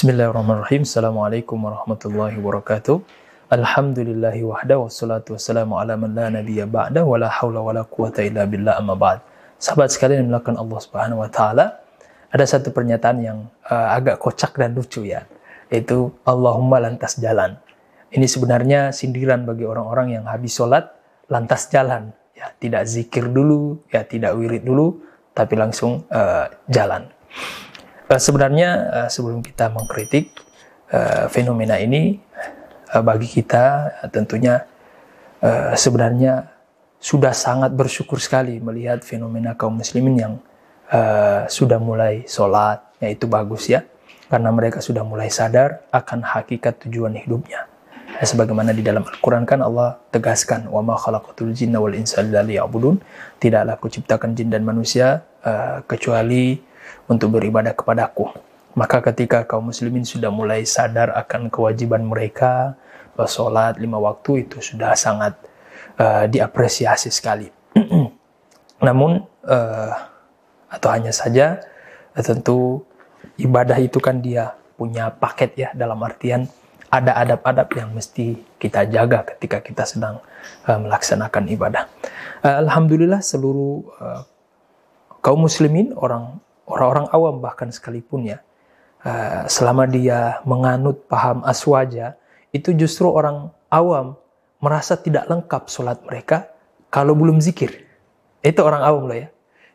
Bismillahirrahmanirrahim. Assalamualaikum warahmatullahi wabarakatuh. Alhamdulillahi wahda wassalatu wassalamu ala man la nabiyya ba'da wa la hawla wa la quwata illa billah amma ba'd. Sahabat sekalian yang melakukan Allah Subhanahu wa taala, ada satu pernyataan yang uh, agak kocak dan lucu ya, yaitu Allahumma lantas jalan. Ini sebenarnya sindiran bagi orang-orang yang habis sholat lantas jalan, ya tidak zikir dulu, ya tidak wirid dulu, tapi langsung uh, jalan. Uh, sebenarnya uh, sebelum kita mengkritik uh, fenomena ini bagi kita tentunya sebenarnya sudah sangat bersyukur sekali melihat fenomena kaum muslimin yang sudah mulai sholat, yaitu bagus ya, karena mereka sudah mulai sadar akan hakikat tujuan hidupnya. Ya, sebagaimana di dalam Al-Quran kan Allah tegaskan, wa ma khalaqatul jinna wal insa. Tidaklah aku ciptakan jin dan manusia kecuali untuk beribadah kepadaku. Maka ketika kaum muslimin sudah mulai sadar akan kewajiban mereka, bahwa lima waktu itu sudah sangat uh, diapresiasi sekali. Namun, uh, atau hanya saja, uh, tentu ibadah itu kan dia punya paket ya, dalam artian ada adab-adab yang mesti kita jaga ketika kita sedang uh, melaksanakan ibadah. Uh, Alhamdulillah seluruh uh, kaum muslimin, orang orang-orang awam bahkan sekalipun ya, uh, selama dia menganut paham aswaja, itu justru orang awam merasa tidak lengkap sholat mereka kalau belum zikir. Itu orang awam loh ya.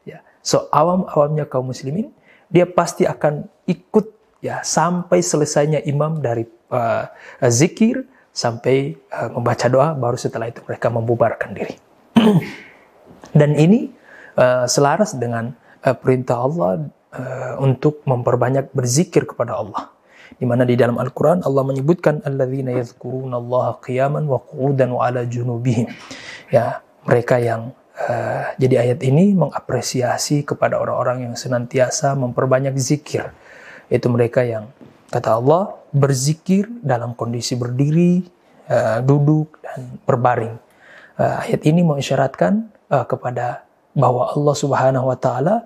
ya. So awam-awamnya kaum muslimin, dia pasti akan ikut ya sampai selesainya imam dari uh, zikir sampai uh, membaca doa baru setelah itu mereka membubarkan diri. Dan ini uh, selaras dengan uh, perintah Allah uh, untuk memperbanyak berzikir kepada Allah. Di mana di dalam Al-Quran Allah menyebutkan alladzina yadhkuruna Allah qiyaman wa qu'udan wa ala junubihim. Ya, mereka yang uh, jadi ayat ini mengapresiasi kepada orang-orang yang senantiasa memperbanyak zikir. Itu mereka yang kata Allah berzikir dalam kondisi berdiri, uh, duduk dan berbaring. Uh, ayat ini mengisyaratkan uh, kepada bahwa Allah Subhanahu wa taala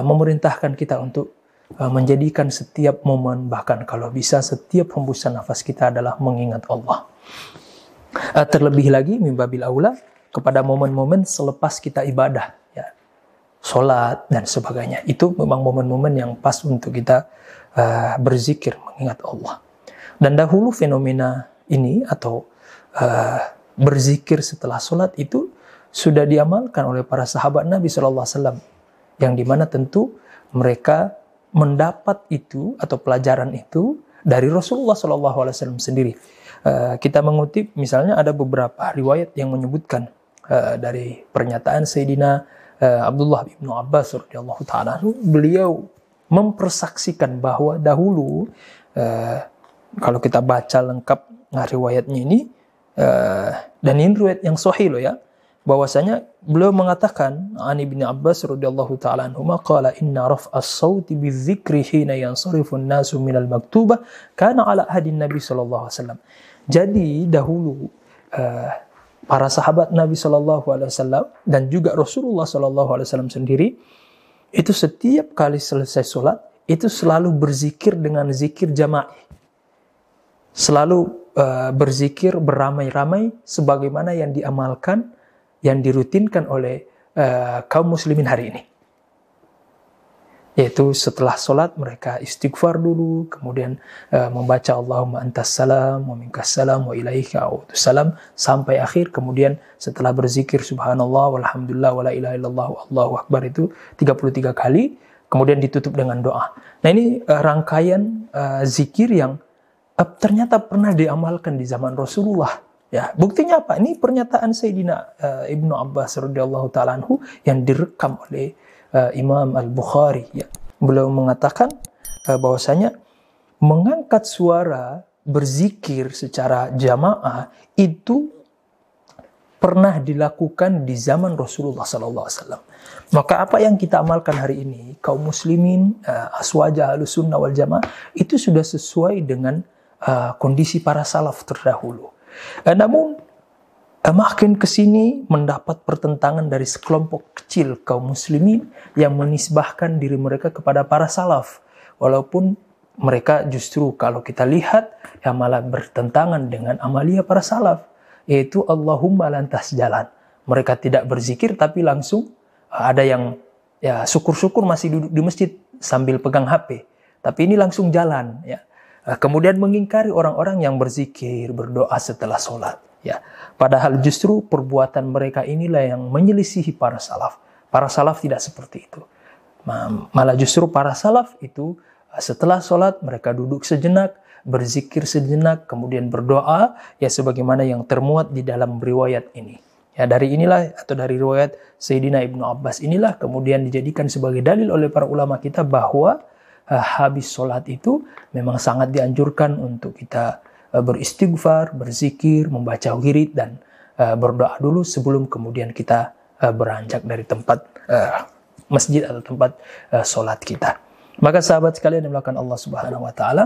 memerintahkan kita untuk uh, menjadikan setiap momen bahkan kalau bisa setiap hembusan nafas kita adalah mengingat Allah. Uh, terlebih lagi mimbabil aula kepada momen-momen selepas kita ibadah ya. Salat dan sebagainya. Itu memang momen-momen yang pas untuk kita uh, berzikir mengingat Allah. Dan dahulu fenomena ini atau uh, berzikir setelah sholat itu sudah diamalkan oleh para sahabat Nabi Shallallahu Alaihi Wasallam, yang di mana tentu mereka mendapat itu atau pelajaran itu dari Rasulullah Shallallahu Alaihi Wasallam sendiri. Uh, kita mengutip misalnya ada beberapa riwayat yang menyebutkan uh, dari pernyataan Sayyidina uh, Abdullah bin Abbas radhiyallahu taala beliau mempersaksikan bahwa dahulu kalau kita baca lengkap riwayatnya ini dan ini riwayat yang sahih loh ya bahwasanya beliau mengatakan Ani bin Abbas radhiyallahu taala anhu qala inna raf'as sauti bidzikri hina yansarifu an-nasu minal maktubah kana ala hadin Nabi sallallahu alaihi wasallam. Jadi dahulu uh, para sahabat Nabi sallallahu alaihi wasallam dan juga Rasulullah sallallahu alaihi wasallam sendiri itu setiap kali selesai sholat itu selalu berzikir dengan zikir jamaah. Selalu uh, berzikir beramai-ramai sebagaimana yang diamalkan yang dirutinkan oleh uh, kaum muslimin hari ini. Yaitu setelah sholat mereka istighfar dulu, kemudian uh, membaca Allahumma antas salam, wa minkas salam, wa ilaika salam, sampai akhir. Kemudian setelah berzikir subhanallah, walhamdulillah, wa la ilaha illallah, Allahu akbar itu 33 kali. Kemudian ditutup dengan doa. Nah ini uh, rangkaian uh, zikir yang uh, ternyata pernah diamalkan di zaman Rasulullah Ya, buktinya apa? Ini pernyataan Sayyidina uh, Ibnu Abbas radhiyallahu taala yang direkam oleh uh, Imam Al-Bukhari ya. Beliau mengatakan uh, bahwasanya mengangkat suara berzikir secara jamaah itu pernah dilakukan di zaman Rasulullah sallallahu alaihi wasallam. Maka apa yang kita amalkan hari ini kaum muslimin uh, aswaja sunnah wal jamaah itu sudah sesuai dengan uh, kondisi para salaf terdahulu. Eh, namun eh, makin ke sini mendapat pertentangan dari sekelompok kecil kaum muslimin yang menisbahkan diri mereka kepada para salaf. Walaupun mereka justru kalau kita lihat yang malah bertentangan dengan amalia para salaf yaitu Allahumma lantas jalan. Mereka tidak berzikir tapi langsung uh, ada yang ya syukur-syukur masih duduk di masjid sambil pegang HP tapi ini langsung jalan ya kemudian mengingkari orang-orang yang berzikir berdoa setelah sholat ya. Padahal justru perbuatan mereka inilah yang menyelisihi para salaf. Para salaf tidak seperti itu. Malah justru para salaf itu uh, setelah sholat mereka duduk sejenak berzikir sejenak kemudian berdoa ya sebagaimana yang termuat di dalam riwayat ini. Ya dari inilah atau dari riwayat Sayyidina Ibnu Abbas inilah kemudian dijadikan sebagai dalil oleh para ulama kita bahwa habis sholat itu memang sangat dianjurkan untuk kita uh, beristighfar, berzikir, membaca wirid dan uh, berdoa dulu sebelum kemudian kita beranjak dari tempat masjid atau tempat sholat kita. Maka sahabat sekalian yang melakukan Allah Subhanahu Wa Taala,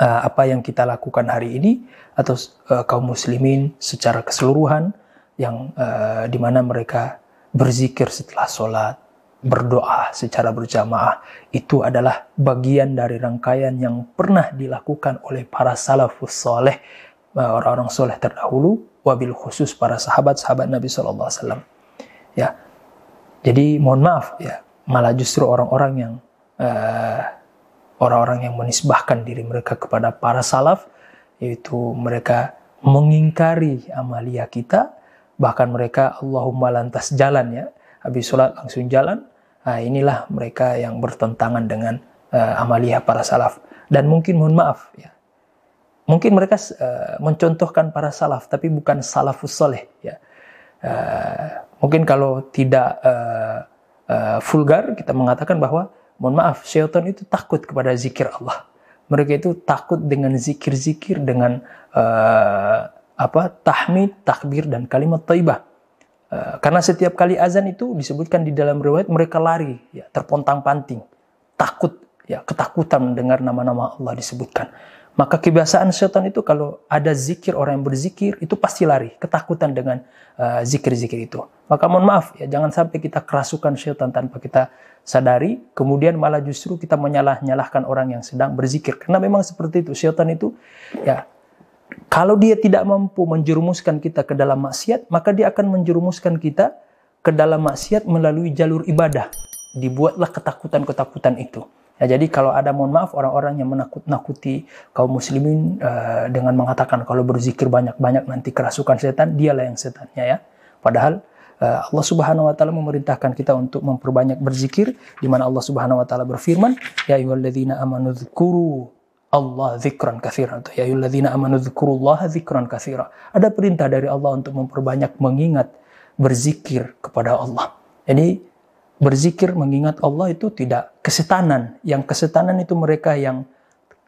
apa yang kita lakukan hari ini atau kaum muslimin secara keseluruhan yang uh, di mana mereka berzikir setelah sholat, berdoa secara berjamaah itu adalah bagian dari rangkaian yang pernah dilakukan oleh para salafus soleh eh, orang-orang soleh terdahulu wabil khusus para sahabat-sahabat Nabi Wasallam. Ya. Jadi mohon maaf ya malah justru orang-orang yang uh, orang-orang yang menisbahkan diri mereka kepada para salaf yaitu mereka mengingkari amalia kita bahkan mereka Allahumma lantas jalan ya. Habis sholat langsung jalan nah, inilah mereka yang bertentangan dengan uh, amalia para salaf. Dan mungkin mohon maaf ya. Mungkin mereka uh, mencontohkan para salaf tapi bukan salafus soleh ya. Uh, mungkin kalau tidak uh, uh, vulgar kita mengatakan bahwa mohon maaf syaitan itu takut kepada zikir Allah. Mereka itu takut dengan zikir-zikir dengan uh, apa tahmid, takbir dan kalimat taibah. Uh, karena setiap kali azan itu disebutkan di dalam riwayat mereka lari, ya, terpontang-panting, takut, ya, ketakutan mendengar nama-nama Allah disebutkan. Maka kebiasaan setan itu kalau ada zikir orang yang berzikir itu pasti lari, ketakutan dengan uh, zikir-zikir uh, itu. Maka mohon maaf ya, jangan sampai kita kerasukan setan tanpa kita sadari, kemudian malah justru kita menyalah-nyalahkan orang yang sedang berzikir. Karena memang seperti itu, setan itu ya kalau dia tidak mampu menjerumuskan kita ke dalam maksiat, maka dia akan menjerumuskan kita ke dalam maksiat melalui jalur ibadah. Dibuatlah ketakutan-ketakutan itu. Ya, jadi kalau ada mohon maaf orang-orang yang menakut-nakuti kaum muslimin uh, dengan mengatakan kalau berzikir banyak-banyak nanti kerasukan setan, dialah yang setannya ya. Padahal uh, Allah Subhanahu wa taala memerintahkan kita untuk memperbanyak berzikir di mana Allah Subhanahu wa taala berfirman, "Ya ayyuhalladzina amanu dzkuru Allah zikran kathira ya ayyuhalladzina amanu dzkurullaha zikran kathira. Ada perintah dari Allah untuk memperbanyak mengingat berzikir kepada Allah. Jadi berzikir mengingat Allah itu tidak kesetanan. Yang kesetanan itu mereka yang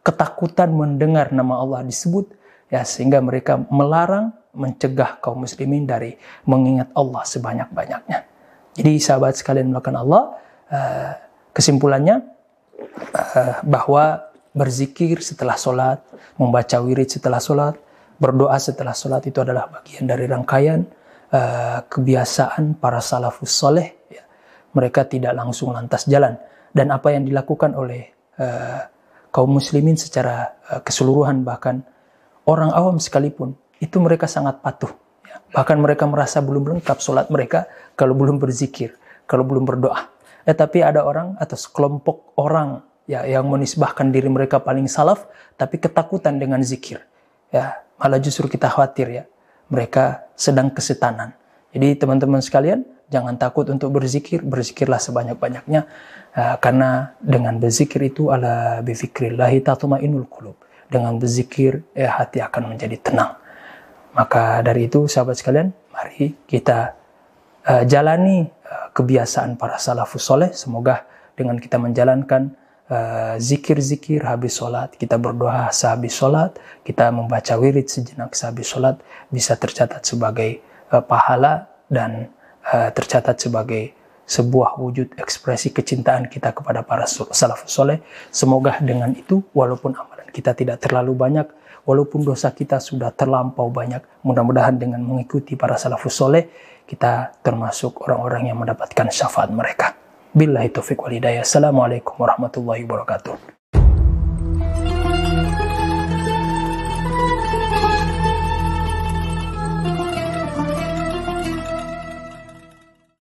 ketakutan mendengar nama Allah disebut ya sehingga mereka melarang mencegah kaum muslimin dari mengingat Allah sebanyak-banyaknya. Jadi sahabat sekalian melakukan Allah uh, kesimpulannya uh, bahwa berzikir setelah sholat, membaca wirid setelah sholat, berdoa setelah sholat itu adalah bagian dari rangkaian uh, kebiasaan para salafus soleh. Ya. Mereka tidak langsung lantas jalan. Dan apa yang dilakukan oleh uh, kaum muslimin secara uh, keseluruhan bahkan orang awam sekalipun itu mereka sangat patuh. Ya. Bahkan mereka merasa belum lengkap sholat mereka kalau belum berzikir, kalau belum berdoa. Eh, tapi ada orang atau sekelompok orang ya yang menisbahkan diri mereka paling salaf tapi ketakutan dengan zikir. Ya malah justru kita khawatir ya mereka sedang kesetanan. Jadi teman-teman sekalian jangan takut untuk berzikir berzikirlah sebanyak-banyaknya uh, karena dengan berzikir itu ala bizikrillahi tatmainul qulub. Dengan berzikir ya hati akan menjadi tenang. Maka dari itu sahabat sekalian mari kita uh, jalani uh, kebiasaan para salafus soleh. Semoga dengan kita menjalankan zikir-zikir uh, habis sholat, kita berdoa sehabis sholat, kita membaca wirid sejenak sehabis sholat, bisa tercatat sebagai uh, pahala dan uh, tercatat sebagai sebuah wujud ekspresi kecintaan kita kepada para salafus soleh. Semoga dengan itu, walaupun amalan kita tidak terlalu banyak, walaupun dosa kita sudah terlampau banyak, mudah-mudahan dengan mengikuti para salafus soleh, kita termasuk orang-orang yang mendapatkan syafaat mereka. Billahi taufiq wal hidayah. Assalamualaikum warahmatullahi wabarakatuh.